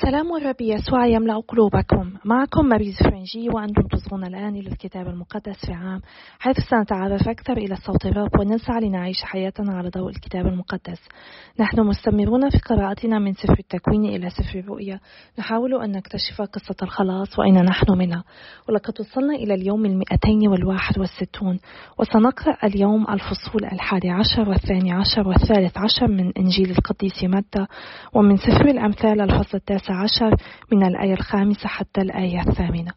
سلام الرب يسوع يملأ قلوبكم. معكم ماريز فرنجي وأنتم تصغون الآن إلى الكتاب المقدس في عام حيث سنتعرف أكثر إلى صوت الرب ونسعى لنعيش حياتنا على ضوء الكتاب المقدس. نحن مستمرون في قراءتنا من سفر التكوين إلى سفر الرؤيا. نحاول أن نكتشف قصة الخلاص وأين نحن منها. ولقد وصلنا إلى اليوم المئتين والواحد والستون وسنقرأ اليوم الفصول الحادي عشر والثاني عشر والثالث عشر من إنجيل القديس متى ومن سفر الأمثال الفصل التاسع التاسع عشر من الآية الخامسة حتى الآية الثامنة.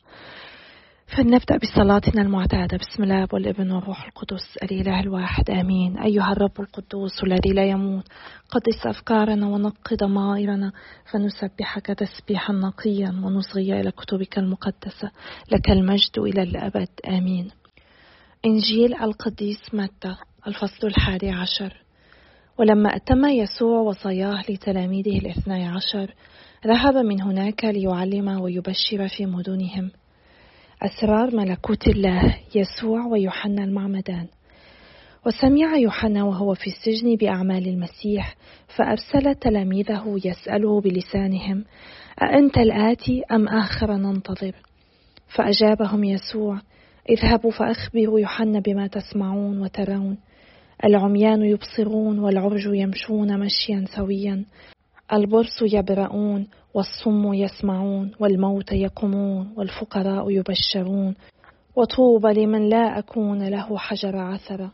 فلنبدأ بصلاتنا المعتادة. بسم الله والابن والروح القدس الإله الواحد آمين. أيها الرب القدوس الذي لا يموت قدس أفكارنا ونقي ضمائرنا فنسبحك تسبيحا نقيا ونصغي إلى كتبك المقدسة. لك المجد إلى الأبد آمين. إنجيل القديس متى؟ الفصل الحادي عشر. ولما أتم يسوع وصاياه لتلاميذه الاثني عشر ذهب من هناك ليعلم ويبشر في مدنهم. أسرار ملكوت الله يسوع ويوحنا المعمدان. وسمع يوحنا وهو في السجن بأعمال المسيح فأرسل تلاميذه يسأله بلسانهم أأنت الآتي أم آخر ننتظر؟ فأجابهم يسوع اذهبوا فأخبروا يوحنا بما تسمعون وترون. العميان يبصرون والعرج يمشون مشيا سويا. البرص يبرؤون والصم يسمعون والموت يقومون والفقراء يبشرون وطوبى لمن لا أكون له حجر عثرة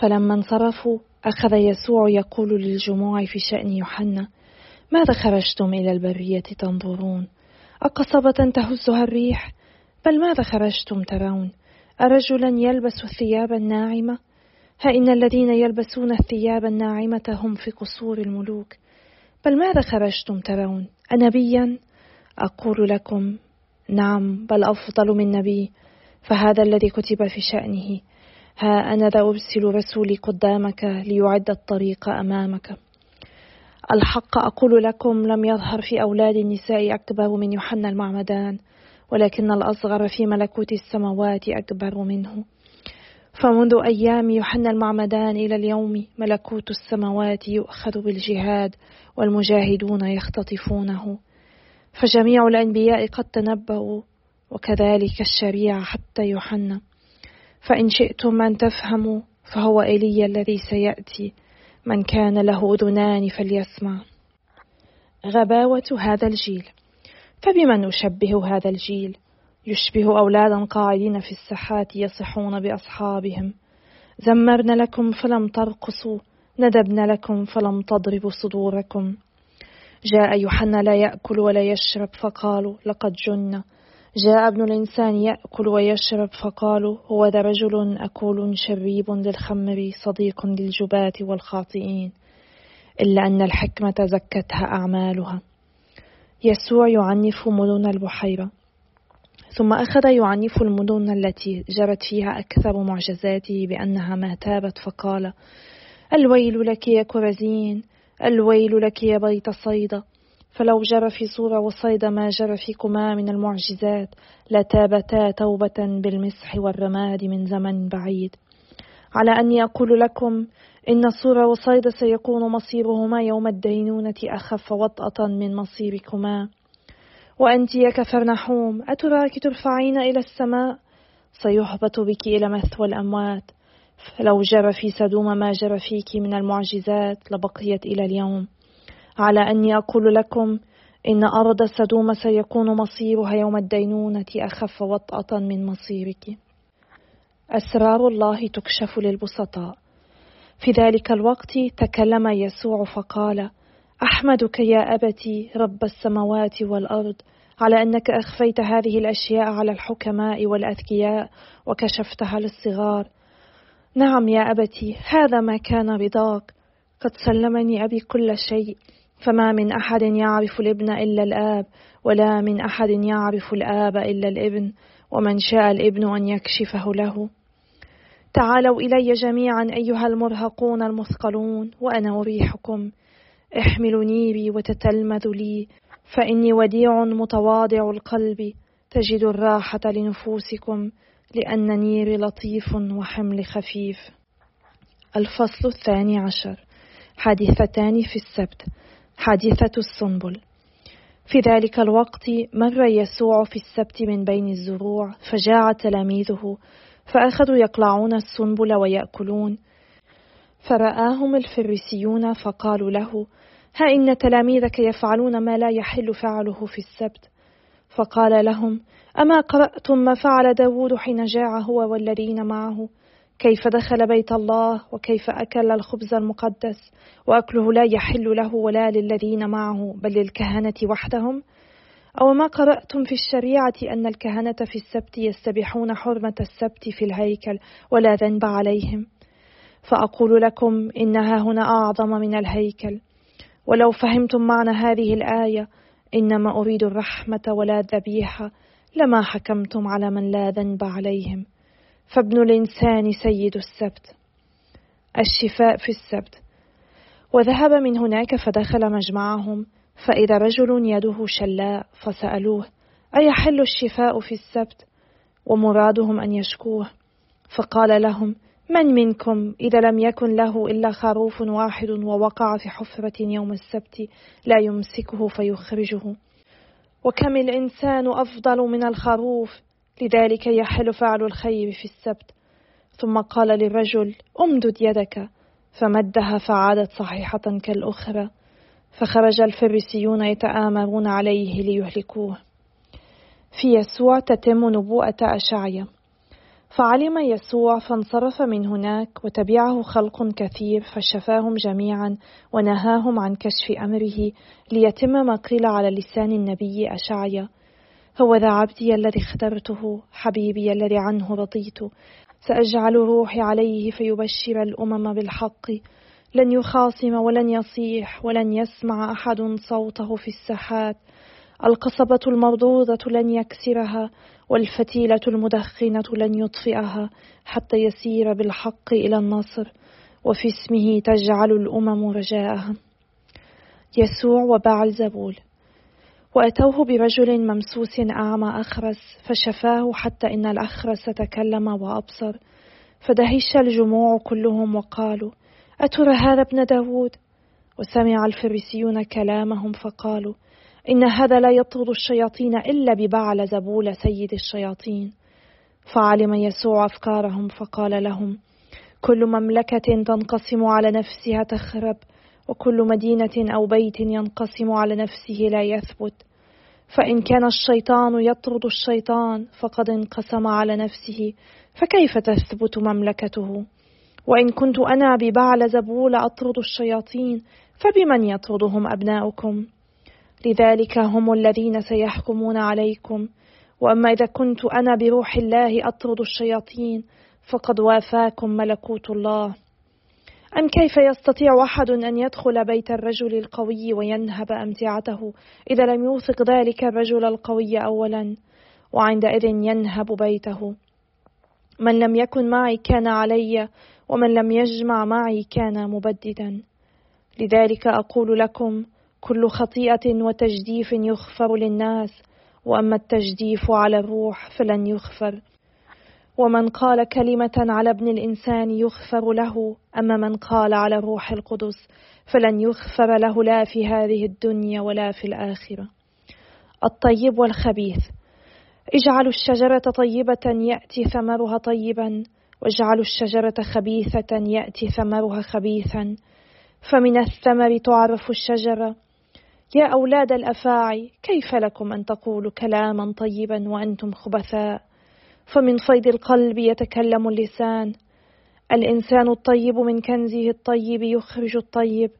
فلما انصرفوا أخذ يسوع يقول للجموع في شأن يوحنا ماذا خرجتم إلى البرية تنظرون؟ أقصبة تهزها الريح؟ بل ماذا خرجتم ترون؟ أرجلا يلبس الثياب الناعمة؟ ها إن الذين يلبسون الثياب الناعمة هم في قصور الملوك. بل ماذا خرجتم ترون؟ أنبيا؟ أقول لكم نعم بل أفضل من نبي فهذا الذي كتب في شأنه. ها أنا ذا أرسل رسولي قدامك ليعد الطريق أمامك. الحق أقول لكم لم يظهر في أولاد النساء أكبر من يوحنا المعمدان ولكن الأصغر في ملكوت السماوات أكبر منه. فمنذ أيام يوحنا المعمدان إلى اليوم ملكوت السماوات يؤخذ بالجهاد والمجاهدون يختطفونه. فجميع الأنبياء قد تنبأوا وكذلك الشريعة حتى يوحنا. فإن شئتم أن تفهموا فهو إيليا الذي سيأتي. من كان له أذنان فليسمع. غباوة هذا الجيل. فبمن نشبه هذا الجيل؟ يشبه أولادا قاعدين في الساحات يصحون بأصحابهم. زمرن لكم فلم ترقصوا ندبن لكم فلم تضربوا صدوركم. جاء يوحنا لا يأكل ولا يشرب فقالوا لقد جن. جاء ابن الإنسان يأكل ويشرب فقالوا هو ذا رجل أكول شريب للخمر صديق للجباة والخاطئين إلا أن الحكمة زكتها أعمالها. يسوع يعنف مدن البحيرة. ثم أخذ يعنف المدن التي جرت فيها أكثر معجزاته بأنها ما تابت فقال الويل لك يا كرزين الويل لك يا بيت صيدا فلو جرى في صورة وصيدا ما جرى فيكما من المعجزات لتابتا توبة بالمسح والرماد من زمن بعيد. على أني أقول لكم إن صورة وصيدا سيكون مصيرهما يوم الدينونة أخف وطأة من مصيركما. وأنت يا كفرنحوم أتراك ترفعين إلى السماء؟ سيهبط بك إلى مثوى الأموات. فلو جرى في سدوم ما جرى فيك من المعجزات لبقيت إلى اليوم. على أني أقول لكم إن أرض سدوم سيكون مصيرها يوم الدينونة أخف وطأة من مصيرك. أسرار الله تكشف للبسطاء. في ذلك الوقت تكلم يسوع فقال أحمدك يا أبتي رب السماوات والأرض. على أنك أخفيت هذه الأشياء على الحكماء والأذكياء وكشفتها للصغار. نعم يا أبتي هذا ما كان رضاك قد سلمني أبي كل شيء فما من أحد يعرف الابن إلا الآب ولا من أحد يعرف الآب إلا الابن ومن شاء الابن أن يكشفه له. تعالوا إلي جميعا أيها المرهقون المثقلون وأنا أريحكم. احملوا نيري وتتلمذوا لي. فإني وديع متواضع القلب تجدوا الراحة لنفوسكم لأن نيري لطيف وحملي خفيف. الفصل الثاني عشر. حادثتان في السبت. حادثة السنبل. في ذلك الوقت مر يسوع في السبت من بين الزروع فجاع تلاميذه فأخذوا يقلعون السنبل ويأكلون. فرآهم الفريسيون فقالوا له ها إن تلاميذك يفعلون ما لا يحل فعله في السبت. فقال لهم أما قرأتم ما فعل داود حين جاع هو والذين معه؟ كيف دخل بيت الله؟ وكيف أكل الخبز المقدس؟ وأكله لا يحل له ولا للذين معه بل للكهنة وحدهم؟ أو ما قرأتم في الشريعة أن الكهنة في السبت يستبحون حرمة السبت في الهيكل ولا ذنب عليهم؟ فأقول لكم إنها هنا أعظم من الهيكل. ولو فهمتم معنى هذه الآية إنما أريد الرحمة ولا الذبيحة لما حكمتم على من لا ذنب عليهم. فابن الإنسان سيد السبت. الشفاء في السبت. وذهب من هناك فدخل مجمعهم فإذا رجل يده شلاء فسألوه أيحل الشفاء في السبت؟ ومرادهم أن يشكوه. فقال لهم من منكم إذا لم يكن له إلا خروف واحد ووقع في حفرة يوم السبت لا يمسكه فيخرجه؟ وكم الإنسان أفضل من الخروف؟ لذلك يحل فعل الخير في السبت. ثم قال للرجل امدد يدك. فمدها فعادت صحيحة كالأخرى. فخرج الفريسيون يتآمرون عليه ليهلكوه. في يسوع تتم نبوءة أشعيا فعلم يسوع فانصرف من هناك وتبعه خلق كثير فشفاهم جميعا ونهاهم عن كشف أمره ليتم ما قيل على لسان النبي أشعيا. هو ذا عبدي الذي اخترته حبيبي الذي عنه رضيت. سأجعل روحي عليه فيبشر الأمم بالحق. لن يخاصم ولن يصيح ولن يسمع أحد صوته في الساحات. القصبة المردودة لن يكسرها والفتيلة المدخنة لن يطفئها حتى يسير بالحق إلى النصر وفي اسمه تجعل الأمم رجاءها. يسوع وبعل زبول وأتوه برجل ممسوس أعمى أخرس فشفاه حتى إن الأخرس تكلم وأبصر. فدهش الجموع كلهم وقالوا أترى هذا ابن داود؟ وسمع الفريسيون كلامهم فقالوا إن هذا لا يطرد الشياطين إلا ببعل زبول سيد الشياطين. فعلم يسوع أفكارهم فقال لهم كل مملكة تنقسم على نفسها تخرب وكل مدينة أو بيت ينقسم على نفسه لا يثبت. فإن كان الشيطان يطرد الشيطان فقد انقسم على نفسه فكيف تثبت مملكته؟ وإن كنت أنا ببعل زبول أطرد الشياطين فبمن يطردهم أبناؤكم؟ لذلك هم الذين سيحكمون عليكم. وأما إذا كنت أنا بروح الله أطرد الشياطين فقد وافاكم ملكوت الله. أم كيف يستطيع أحد أن يدخل بيت الرجل القوي وينهب أمتعته إذا لم يوثق ذلك الرجل القوي أولا؟ وعندئذ ينهب بيته. من لم يكن معي كان علي ومن لم يجمع معي كان مبددا. لذلك أقول لكم كل خطيئة وتجديف يغفر للناس وأما التجديف على الروح فلن يغفر. ومن قال كلمة على ابن الإنسان يغفر له أما من قال على الروح القدس فلن يغفر له لا في هذه الدنيا ولا في الآخرة. الطيب والخبيث. اجعلوا الشجرة طيبة يأتي ثمرها طيبا واجعلوا الشجرة خبيثة يأتي ثمرها خبيثا. فمن الثمر تعرف الشجرة يا أولاد الأفاعي كيف لكم أن تقولوا كلاما طيبا وأنتم خبثاء؟ فمن فيض القلب يتكلم اللسان. الإنسان الطيب من كنزه الطيب يخرج الطيب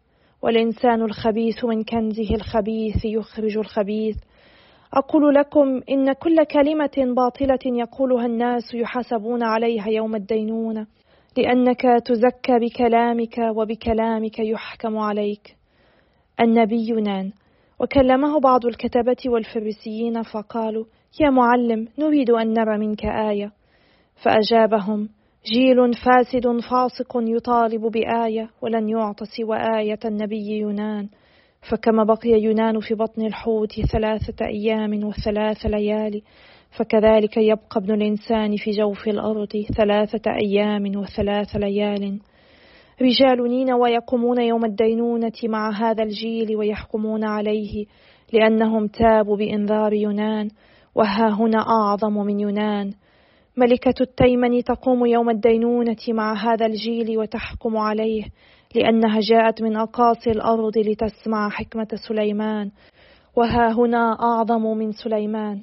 والإنسان الخبيث من كنزه الخبيث يخرج الخبيث. أقول لكم إن كل كلمة باطلة يقولها الناس يحاسبون عليها يوم الدينونة لأنك تزكى بكلامك وبكلامك يحكم عليك. النبي يونان. وكلمه بعض الكتبة والفريسيين فقالوا يا معلم نريد أن نرى منك آية. فأجابهم جيل فاسد فاسق يطالب بآية ولن يعط سوى آية النبي يونان. فكما بقي يونان في بطن الحوت ثلاثة أيام وثلاث ليالي فكذلك يبقى ابن الإنسان في جوف الأرض ثلاثة أيام وثلاث ليال. رجال نين ويقومون يوم الدينونة مع هذا الجيل ويحكمون عليه لأنهم تابوا بإنذار يونان وها هنا أعظم من يونان. ملكة التيمن تقوم يوم الدينونة مع هذا الجيل وتحكم عليه لأنها جاءت من أقاصي الأرض لتسمع حكمة سليمان. وها هنا أعظم من سليمان.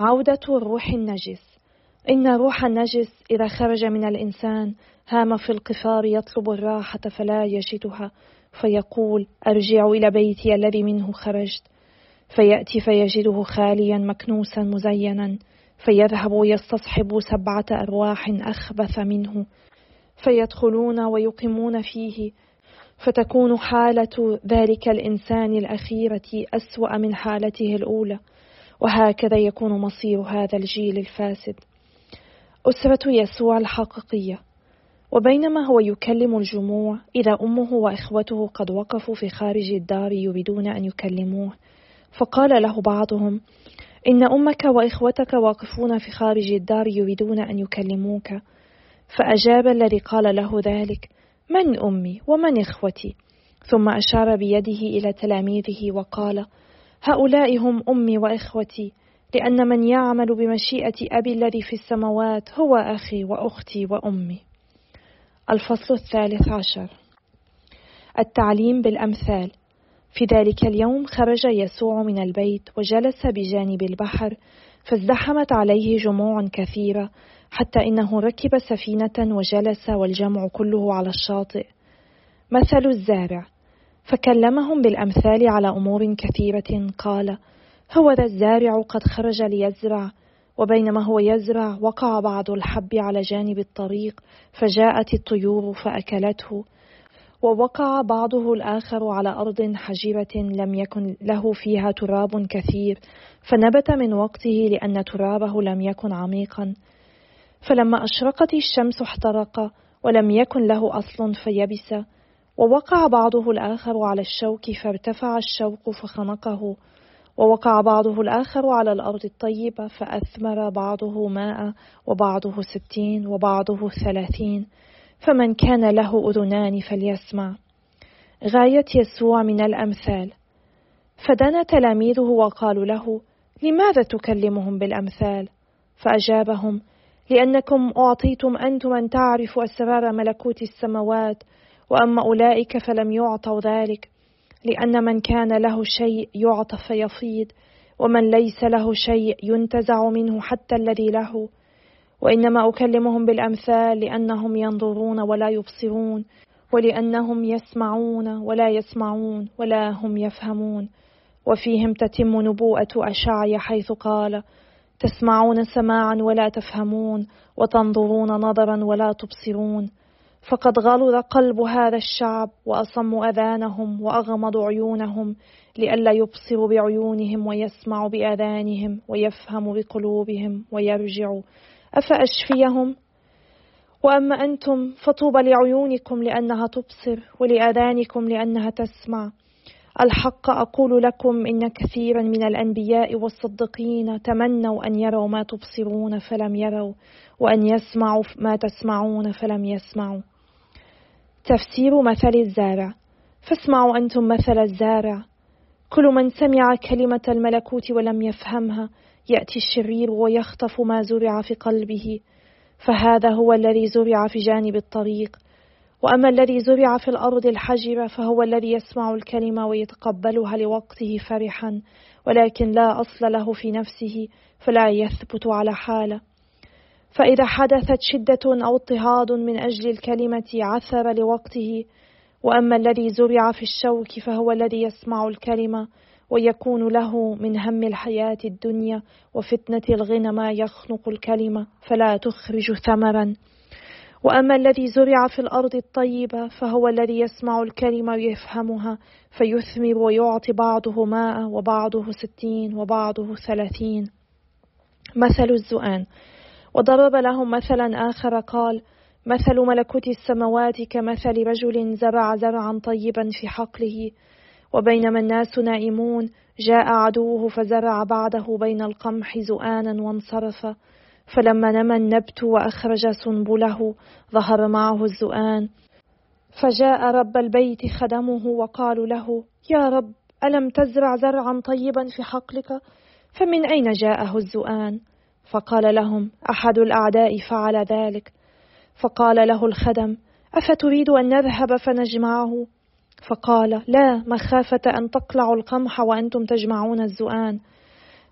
عودة الروح النجس. إن روح النجس إذا خرج من الإنسان هام في القفار يطلب الراحة فلا يجدها فيقول أرجع إلى بيتي الذي منه خرجت. فيأتي فيجده خاليا مكنوسا مزينا فيذهب ويستصحب سبعة أرواح أخبث منه. فيدخلون ويقيمون فيه. فتكون حالة ذلك الإنسان الأخيرة أسوأ من حالته الأولى. وهكذا يكون مصير هذا الجيل الفاسد. أسرة يسوع الحقيقية. وبينما هو يكلم الجموع إذا أمه وإخوته قد وقفوا في خارج الدار يريدون أن يكلموه فقال له بعضهم إن أمك وإخوتك واقفون في خارج الدار يريدون أن يكلموك. فأجاب الذي قال له ذلك من أمي ومن إخوتي؟ ثم أشار بيده إلى تلاميذه وقال هؤلاء هم أمي وإخوتي لأن من يعمل بمشيئة أبي الذي في السماوات هو أخي وأختي وأمي. الفصل الثالث عشر. التعليم بالأمثال. في ذلك اليوم خرج يسوع من البيت وجلس بجانب البحر فازدحمت عليه جموع كثيرة حتى إنه ركب سفينة وجلس والجمع كله على الشاطئ. مثل الزارع. فكلمهم بالأمثال على أمور كثيرة قال هو ذا الزارع قد خرج ليزرع وبينما هو يزرع وقع بعض الحب على جانب الطريق فجاءت الطيور فأكلته ووقع بعضه الآخر على أرض حجرة لم يكن له فيها تراب كثير فنبت من وقته لأن ترابه لم يكن عميقا. فلما أشرقت الشمس احترق ولم يكن له أصل فيبس ووقع بعضه الآخر على الشوك فارتفع الشوك فخنقه. ووقع بعضه الآخر على الأرض الطيبة فأثمر بعضه ماء وبعضه ستين وبعضه ثلاثين فمن كان له أذنان فليسمع. غاية يسوع من الأمثال. فدنا تلاميذه وقالوا له لماذا تكلمهم بالأمثال؟ فأجابهم لأنكم أعطيتم أنتم أن تعرفوا أسرار ملكوت السماوات وأما أولئك فلم يعطوا ذلك. لأن من كان له شيء يعطى فيفيض ومن ليس له شيء ينتزع منه حتى الذي له. وإنما أكلمهم بالأمثال لأنهم ينظرون ولا يبصرون ولأنهم يسمعون ولا يسمعون ولا هم يفهمون. وفيهم تتم نبوءة أشعيا حيث قال تسمعون سماعا ولا تفهمون وتنظرون نظرا ولا تبصرون. فقد غلظ قلب هذا الشعب وأصموا أذانهم وأغمضوا عيونهم لئلا يبصروا بعيونهم ويسمعوا بآذانهم ويفهموا بقلوبهم ويرجعوا أفأشفيهم؟ وأما أنتم فطوبى لعيونكم لأنها تبصر ولآذانكم لأنها تسمع. الحق أقول لكم إن كثيرا من الأنبياء والصديقين تمنوا أن يروا ما تبصرون فلم يروا وأن يسمعوا ما تسمعون فلم يسمعوا. تفسير مثل الزارع. فاسمعوا أنتم مثل الزارع. كل من سمع كلمة الملكوت ولم يفهمها يأتي الشرير ويخطف ما زرع في قلبه. فهذا هو الذي زرع في جانب الطريق. وأما الذي زرع في الأرض الحجرة فهو الذي يسمع الكلمة ويتقبلها لوقته فرحا ولكن لا أصل له في نفسه فلا يثبت على حالة. فإذا حدثت شدة أو اضطهاد من أجل الكلمة عثر لوقته وأما الذي زرع في الشوك فهو الذي يسمع الكلمة ويكون له من هم الحياة الدنيا وفتنة الغنى ما يخنق الكلمة فلا تخرج ثمرا. وأما الذي زرع في الأرض الطيبة فهو الذي يسمع الكلمة ويفهمها فيثمر ويعطي بعضه ماء وبعضه ستين وبعضه ثلاثين. مثل الزؤان. وضرب لهم مثلا آخر قال مثل ملكوت السماوات كمثل رجل زرع زرعا طيبا في حقله وبينما الناس نائمون جاء عدوه فزرع بعده بين القمح زؤانا وانصرف فلما نمى النبت وأخرج سنبله ظهر معه الزؤان فجاء رب البيت خدمه وقالوا له يا رب ألم تزرع زرعا طيبا في حقلك؟ فمن أين جاءه الزؤان؟ فقال لهم أحد الأعداء فعل ذلك. فقال له الخدم أفتريد أن نذهب فنجمعه؟ فقال لا مخافة أن تقلعوا القمح وأنتم تجمعون الزؤان.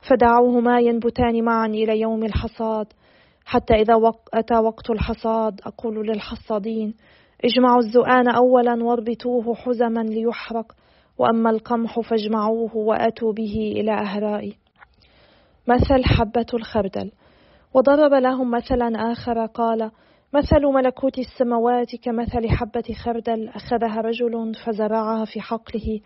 فدعوهما ينبتان معا إلى يوم الحصاد. حتى إذا أتى وقت الحصاد أقول للحصادين اجمعوا الزؤان أولا واربطوه حزما ليحرق. وأما القمح فاجمعوه وأتوا به إلى أهرائي. مثل حبة الخردل. وضرب لهم مثلا آخر قال مثل ملكوت السماوات كمثل حبة خردل أخذها رجل فزرعها في حقله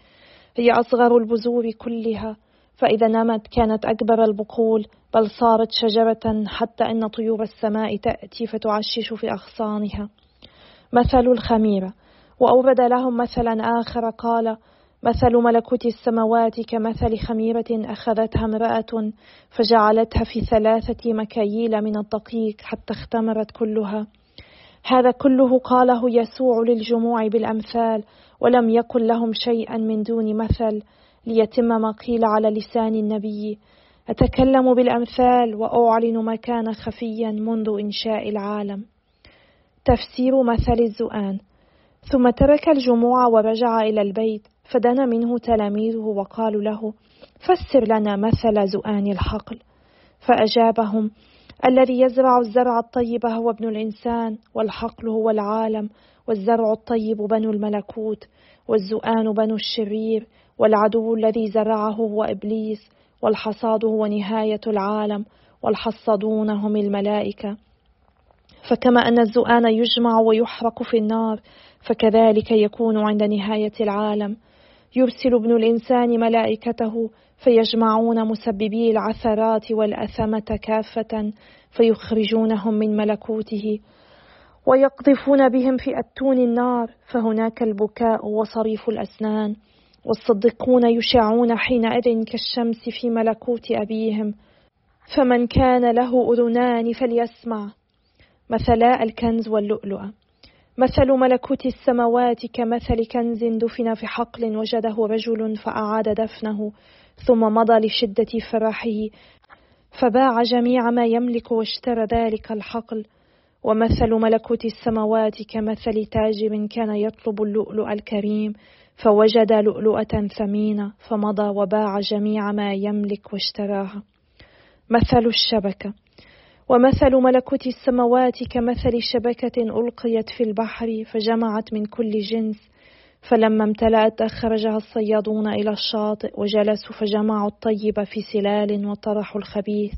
هي أصغر البذور كلها فإذا نمت كانت أكبر البقول بل صارت شجرة حتى أن طيور السماء تأتي فتعشش في أغصانها. مثل الخميرة. وأورد لهم مثلا آخر قال مثل ملكوت السماوات كمثل خميرة أخذتها امرأة فجعلتها في ثلاثة مكاييل من الدقيق حتى اختمرت كلها. هذا كله قاله يسوع للجموع بالأمثال ولم يقل لهم شيئا من دون مثل ليتم ما قيل على لسان النبي. أتكلم بالأمثال وأعلن ما كان خفيا منذ إنشاء العالم. تفسير مثل الزؤان. ثم ترك الجموع ورجع إلى البيت. فدنا منه تلاميذه وقالوا له فسر لنا مثل زؤان الحقل. فأجابهم الذي يزرع الزرع الطيب هو ابن الإنسان والحقل هو العالم والزرع الطيب بنو الملكوت والزؤان بنو الشرير والعدو الذي زرعه هو إبليس والحصاد هو نهاية العالم والحصادون هم الملائكة. فكما أن الزؤان يجمع ويحرق في النار فكذلك يكون عند نهاية العالم. يرسل ابن الإنسان ملائكته فيجمعون مسببي العثرات والأثمة كافة فيخرجونهم من ملكوته ويقذفون بهم في أتون النار فهناك البكاء وصريف الأسنان والصديقون يشعون حينئذ كالشمس في ملكوت أبيهم. فمن كان له أذنان فليسمع. مثلا الكنز واللؤلؤة. مثل ملكوت السماوات كمثل كنز دفن في حقل وجده رجل فأعاد دفنه ثم مضى لشدة فرحه فباع جميع ما يملك واشترى ذلك الحقل. ومثل ملكوت السماوات كمثل تاجر كان يطلب اللؤلؤ الكريم فوجد لؤلؤة ثمينة فمضى وباع جميع ما يملك واشتراها. مثل الشبكة. ومثل ملكوت السماوات كمثل شبكة ألقيت في البحر فجمعت من كل جنس فلما امتلأت أخرجها الصيادون إلى الشاطئ وجلسوا فجمعوا الطيب في سلال وطرحوا الخبيث.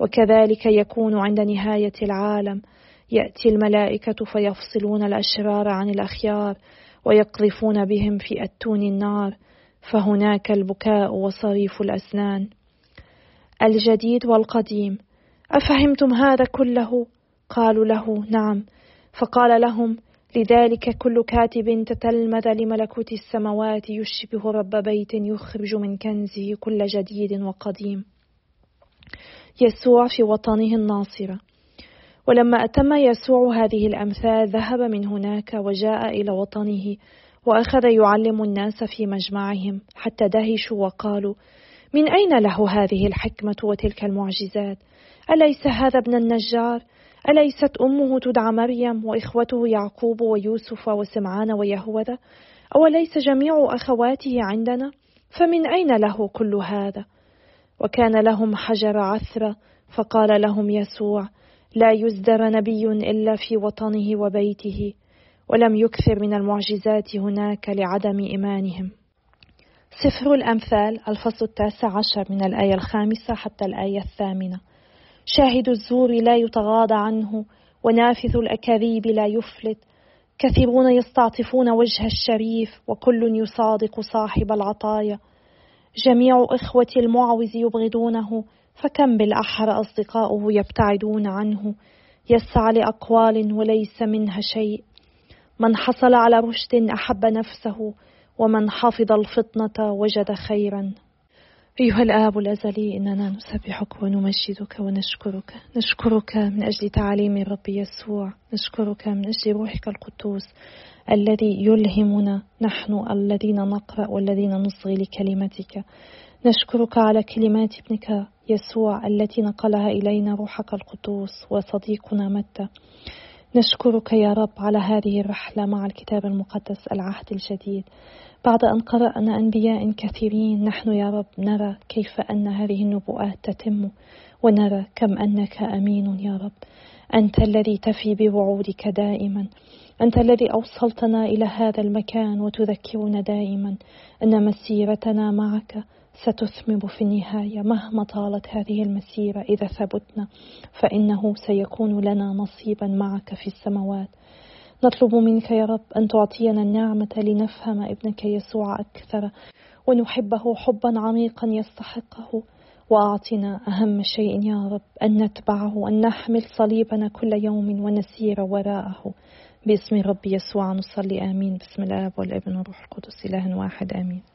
وكذلك يكون عند نهاية العالم يأتي الملائكة فيفصلون الأشرار عن الأخيار ويقذفون بهم في أتون النار فهناك البكاء وصريف الأسنان. الجديد والقديم أفهمتم هذا كله؟ قالوا له نعم. فقال لهم لذلك كل كاتب تتلمذ لملكوت السماوات يشبه رب بيت يخرج من كنزه كل جديد وقديم. يسوع في وطنه الناصرة. ولما أتم يسوع هذه الأمثال ذهب من هناك وجاء إلى وطنه وأخذ يعلم الناس في مجمعهم حتى دهشوا وقالوا من أين له هذه الحكمة وتلك المعجزات؟ أليس هذا ابن النجار؟ أليست أمه تدعى مريم وإخوته يعقوب ويوسف وسمعان ويهوذا؟ أوليس جميع أخواته عندنا؟ فمن أين له كل هذا؟ وكان لهم حجر عثرة فقال لهم يسوع لا يزدر نبي إلا في وطنه وبيته ولم يكثر من المعجزات هناك لعدم إيمانهم. سفر الأمثال الفصل التاسع عشر من الآية الخامسة حتى الآية الثامنة. شاهد الزور لا يتغاضى عنه ونافذ الأكاذيب لا يفلت. كثيرون يستعطفون وجه الشريف وكل يصادق صاحب العطايا. جميع إخوة المعوز يبغضونه فكم بالأحرى أصدقاؤه يبتعدون عنه. يسعى لأقوال وليس منها شيء. من حصل على رشد أحب نفسه ومن حفظ الفطنة وجد خيرا. أيها الآب الأزلي إننا نسبحك ونمجدك ونشكرك. نشكرك من أجل تعاليم الرب يسوع. نشكرك من أجل روحك القدوس الذي يلهمنا. نحن الذين نقرأ والذين نصغي لكلمتك. نشكرك على كلمات ابنك يسوع التي نقلها إلينا روحك القدوس وصديقنا متى. نشكرك يا رب على هذه الرحلة مع الكتاب المقدس العهد الجديد. بعد أن قرأنا أنبياء كثيرين نحن يا رب نرى كيف أن هذه النبوءات تتم ونرى كم أنك أمين يا رب. أنت الذي تفي بوعودك دائما. أنت الذي أوصلتنا إلى هذا المكان وتذكرنا دائما. أن مسيرتنا معك ستثمر في النهاية مهما طالت هذه المسيرة إذا ثبتنا فإنه سيكون لنا نصيبا معك في السماوات. نطلب منك يا رب أن تعطينا النعمة لنفهم ابنك يسوع أكثر ونحبه حبا عميقا يستحقه وأعطنا أهم شيء يا رب أن نتبعه وأن نحمل صليبنا كل يوم ونسير وراءه. باسم رب يسوع نصلي آمين. بسم الآب والابن والروح القدس إله واحد آمين.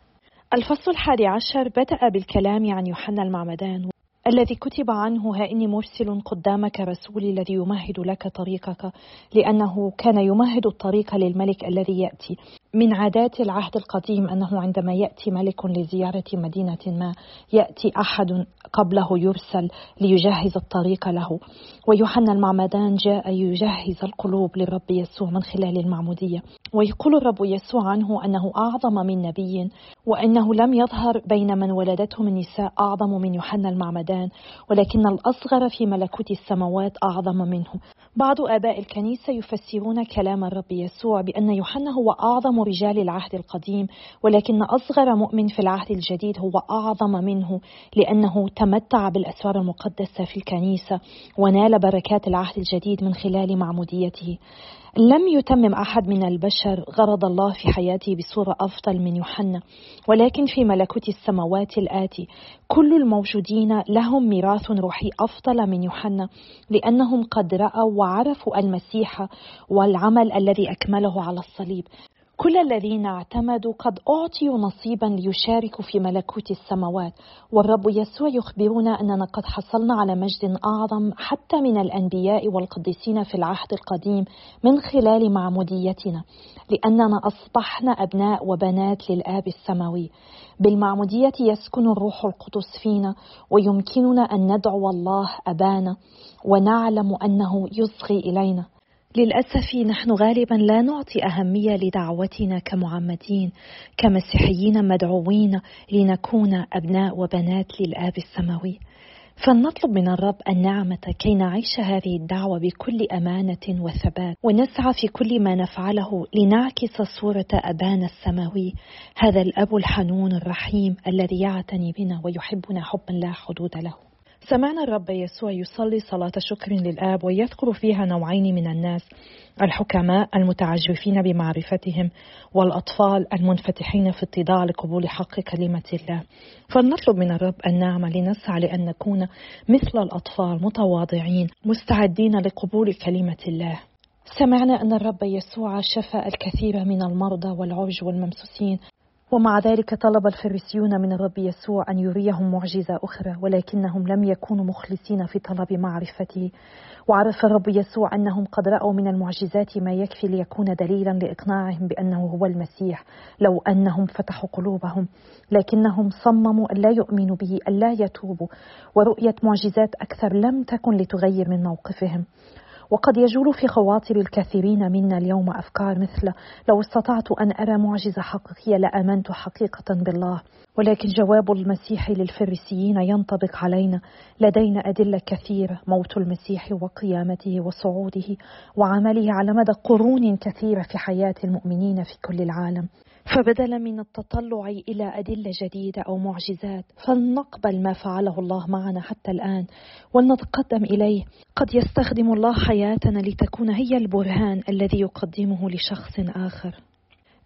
الفصل الحادي عشر بدأ بالكلام عن يوحنا المعمدان الذي كتب عنه ها إني مرسل قدامك رسولي الذي يمهد لك طريقك لأنه كان يمهد الطريق للملك الذي يأتي. من عادات العهد القديم أنه عندما يأتي ملك لزيارة مدينة ما يأتي أحد قبله يرسل ليجهز الطريق له. ويوحنا المعمدان جاء يجهز القلوب للرب يسوع من خلال المعمودية. ويقول الرب يسوع عنه أنه أعظم من نبي وأنه لم يظهر بين من ولدتهم النساء أعظم من يوحنا المعمدان ولكن الأصغر في ملكوت السماوات أعظم منه. بعض آباء الكنيسة يفسرون كلام الرب يسوع بأن يوحنا هو أعظم رجال العهد القديم ولكن أصغر مؤمن في العهد الجديد هو أعظم منه لأنه تمتع بالأسرار المقدسة في الكنيسة ونال بركات العهد الجديد من خلال معموديته. لم يتمم أحد من البشر غرض الله في حياته بصورة أفضل من يوحنا ولكن في ملكوت السماوات الآتي كل الموجودين لهم ميراث روحي أفضل من يوحنا لأنهم قد رأوا وعرفوا المسيح والعمل الذي أكمله على الصليب. كل الذين اعتمدوا قد أعطيوا نصيبا ليشاركوا في ملكوت السماوات. والرب يسوع يخبرنا أننا قد حصلنا على مجد أعظم حتى من الأنبياء والقديسين في العهد القديم من خلال معموديتنا لأننا أصبحنا أبناء وبنات للآب السماوي. بالمعمودية يسكن الروح القدس فينا ويمكننا أن ندعو الله أبانا ونعلم أنه يصغي إلينا. للأسف نحن غالبا لا نعطي أهمية لدعوتنا كمعمدين كمسيحيين مدعوين لنكون أبناء وبنات للآب السماوي. فلنطلب من الرب النعمة كي نعيش هذه الدعوة بكل أمانة وثبات ونسعى في كل ما نفعله لنعكس صورة أبانا السماوي هذا الأب الحنون الرحيم الذي يعتني بنا ويحبنا حبا لا حدود له. سمعنا الرب يسوع يصلي صلاة شكر للآب ويذكر فيها نوعين من الناس الحكماء المتعجرفين بمعرفتهم والأطفال المنفتحين في اتضاع لقبول حق كلمة الله. فلنطلب من الرب النعمة لنسعى لأن نكون مثل الأطفال متواضعين مستعدين لقبول كلمة الله. سمعنا أن الرب يسوع شفى الكثير من المرضى والعرج والممسوسين ومع ذلك طلب الفريسيون من الرب يسوع أن يريهم معجزة أخرى ولكنهم لم يكونوا مخلصين في طلب معرفته. وعرف الرب يسوع أنهم قد رأوا من المعجزات ما يكفي ليكون دليلا لإقناعهم بأنه هو المسيح لو أنهم فتحوا قلوبهم. لكنهم صمموا أن لا يؤمنوا به أن لا يتوبوا. ورؤية معجزات أكثر لم تكن لتغير من موقفهم. وقد يجول في خواطر الكثيرين منا اليوم أفكار مثل لو استطعت أن أرى معجزة حقيقية لآمنت حقيقة بالله. ولكن جواب المسيح للفريسيين ينطبق علينا. لدينا أدلة كثيرة موت المسيح وقيامته وصعوده وعمله على مدى قرون كثيرة في حياة المؤمنين في كل العالم. فبدلا من التطلع إلى أدلة جديدة أو معجزات فلنقبل ما فعله الله معنا حتى الآن ولنتقدم إليه. قد يستخدم الله حياتنا لتكون هي البرهان الذي يقدمه لشخص آخر.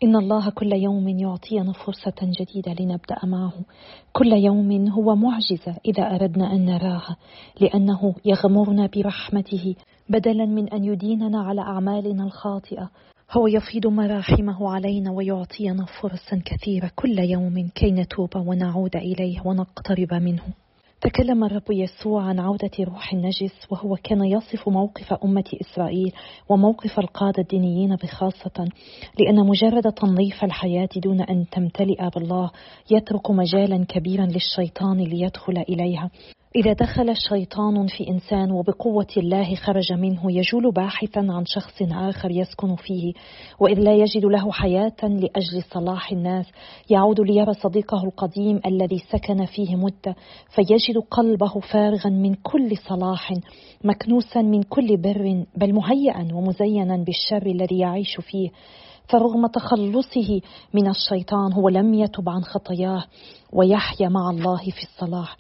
إن الله كل يوم يعطينا فرصة جديدة لنبدأ معه. كل يوم هو معجزة إذا أردنا أن نراها لأنه يغمرنا برحمته بدلا من أن يديننا على أعمالنا الخاطئة. هو يفيض مراحمه علينا ويعطينا فرصا كثيرة كل يوم كي نتوب ونعود إليه ونقترب منه. تكلم الرب يسوع عن عودة روح النجس وهو كان يصف موقف أمة إسرائيل وموقف القادة الدينيين بخاصة لأن مجرد تنظيف الحياة دون أن تمتلئ بالله يترك مجالا كبيرا للشيطان ليدخل إليها. إذا دخل الشيطان في إنسان وبقوة الله خرج منه يجول باحثا عن شخص آخر يسكن فيه وإذ لا يجد له حياة لأجل صلاح الناس. يعود ليرى صديقه القديم الذي سكن فيه مدة فيجد قلبه فارغا من كل صلاح مكنوسا من كل بر بل مهيئا ومزينا بالشر الذي يعيش فيه. فرغم تخلصه من الشيطان هو لم يتب عن خطاياه ويحيا مع الله في الصلاح.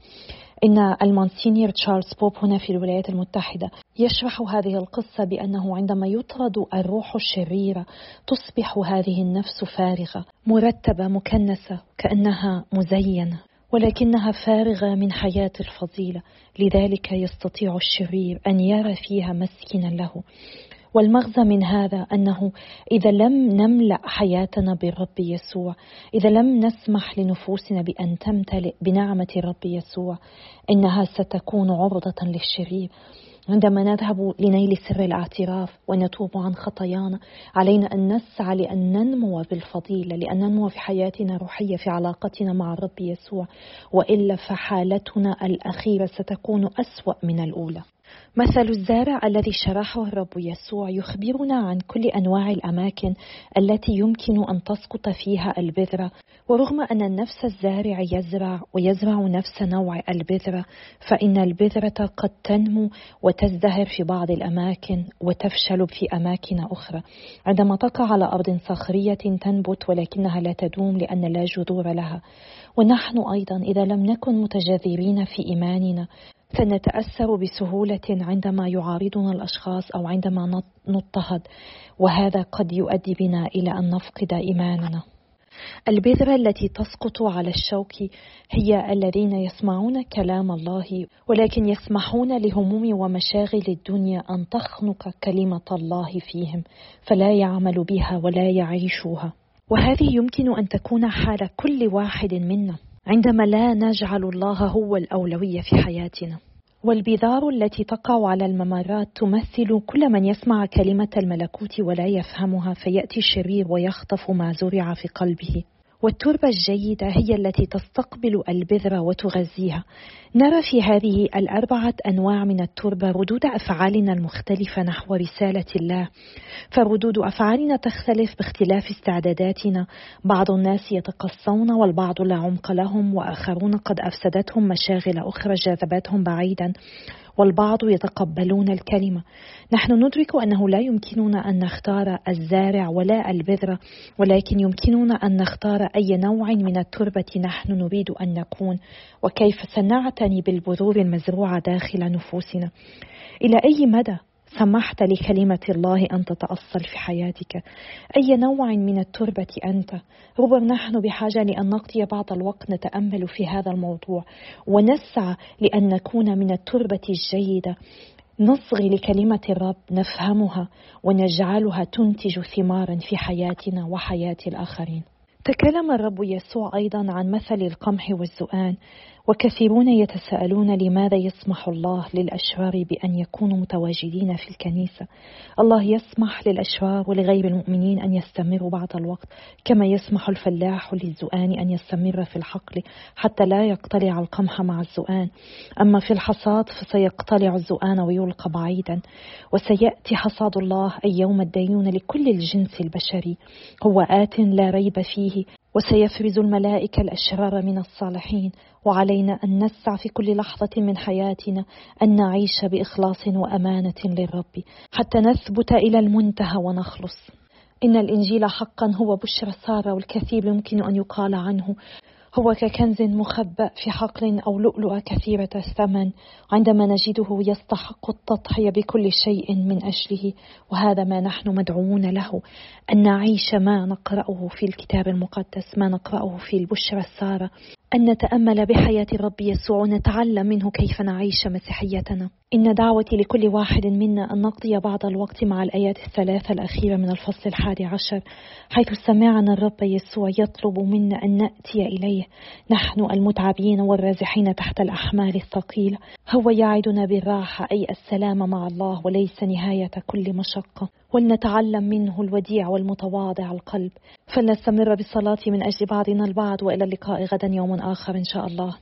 إن المونسينيور تشارلز بوب هنا في الولايات المتحدة يشرح هذه القصة بأنه عندما يطرد الروح الشريرة تصبح هذه النفس فارغة مرتبة مكنسة كأنها مزينة ولكنها فارغة من حياة الفضيلة لذلك يستطيع الشرير أن يرى فيها مسكنا له. والمغزى من هذا أنه إذا لم نملأ حياتنا بالرب يسوع إذا لم نسمح لنفوسنا بأن تمتلئ بنعمة الرب يسوع إنها ستكون عرضة للشرير. عندما نذهب لنيل سر الاعتراف ونتوب عن خطايانا علينا أن نسعى لأن ننمو بالفضيلة لأن ننمو في حياتنا الروحية في علاقتنا مع الرب يسوع. وإلا فحالتنا الأخيرة ستكون أسوأ من الأولى. مثل الزارع الذي شرحه الرب يسوع يخبرنا عن كل أنواع الأماكن التي يمكن أن تسقط فيها البذرة. ورغم أن النفس الزارع يزرع ويزرع نفس نوع البذرة فإن البذرة قد تنمو وتزدهر في بعض الأماكن وتفشل في أماكن أخرى. عندما تقع على أرض صخرية تنبت ولكنها لا تدوم لأن لا جذور لها. ونحن أيضا إذا لم نكن متجذرين في إيماننا فنتأثر بسهولة عندما يعارضنا الأشخاص أو عندما نضطهد وهذا قد يؤدي بنا إلى أن نفقد إيماننا. البذرة التي تسقط على الشوك هي الذين يسمعون كلام الله ولكن يسمحون لهموم ومشاغل الدنيا أن تخنق كلمة الله فيهم فلا يعمل بها ولا يعيشوها. وهذه يمكن أن تكون حال كل واحد منا. عندما لا نجعل الله هو الأولوية في حياتنا. والبذار التي تقع على الممرات تمثل كل من يسمع كلمة الملكوت ولا يفهمها فيأتي الشرير ويخطف ما زرع في قلبه. والتربة الجيدة هي التي تستقبل البذرة وتغذيها. نرى في هذه الأربعة أنواع من التربة ردود أفعالنا المختلفة نحو رسالة الله. فردود أفعالنا تختلف باختلاف استعداداتنا، بعض الناس يتقصون والبعض لا عمق لهم وآخرون قد أفسدتهم مشاغل أخرى جاذبتهم بعيدا. والبعض يتقبلون الكلمة. نحن ندرك أنه لا يمكننا أن نختار الزارع ولا البذرة ولكن يمكننا أن نختار أي نوع من التربة نحن نريد أن نكون وكيف سنعتني بالبذور المزروعة داخل نفوسنا. إلى أي مدى؟ سمحت لكلمة الله أن تتأصل في حياتك. أي نوع من التربة أنت؟ ربما نحن بحاجة لأن نقضي بعض الوقت نتأمل في هذا الموضوع ونسعى لأن نكون من التربة الجيدة. نصغي لكلمة الرب نفهمها ونجعلها تنتج ثمارا في حياتنا وحياة الآخرين. تكلم الرب يسوع أيضا عن مثل القمح والزؤان. وكثيرون يتساءلون لماذا يسمح الله للأشرار بأن يكونوا متواجدين في الكنيسة. الله يسمح للأشرار ولغير المؤمنين أن يستمروا بعض الوقت كما يسمح الفلاح للزؤان أن يستمر في الحقل حتى لا يقتلع القمح مع الزؤان. أما في الحصاد فسيقتلع الزؤان ويلقى بعيدا. وسيأتي حصاد الله أي يوم الدينون لكل الجنس البشري. هو آت لا ريب فيه. وسيفرز الملائكة الأشرار من الصالحين. وعلينا أن نسعى في كل لحظة من حياتنا أن نعيش بإخلاص وأمانة للرب حتى نثبت إلى المنتهى ونخلص. إن الإنجيل حقا هو بشرى سارة والكثير يمكن أن يقال عنه. هو ككنز مخبأ في حقل أو لؤلؤة كثيرة الثمن عندما نجده يستحق التضحية بكل شيء من أجله وهذا ما نحن مدعوون له أن نعيش ما نقرأه في الكتاب المقدس ما نقرأه في البشرى السارة. أن نتأمل بحياة الرب يسوع ونتعلم منه كيف نعيش مسيحيتنا. إن دعوتي لكل واحد منا أن نقضي بعض الوقت مع الآيات الثلاثة الأخيرة من الفصل الحادي عشر حيث سمعنا الرب يسوع يطلب منا أن نأتي إليه. نحن المتعبين والرازحين تحت الأحمال الثقيلة هو يعدنا بالراحة أي السلام مع الله وليس نهاية كل مشقة. ولنتعلم منه الوديع والمتواضع القلب. فلنستمر بالصلاة من أجل بعضنا البعض وإلى اللقاء غدا يوم آخر إن شاء الله.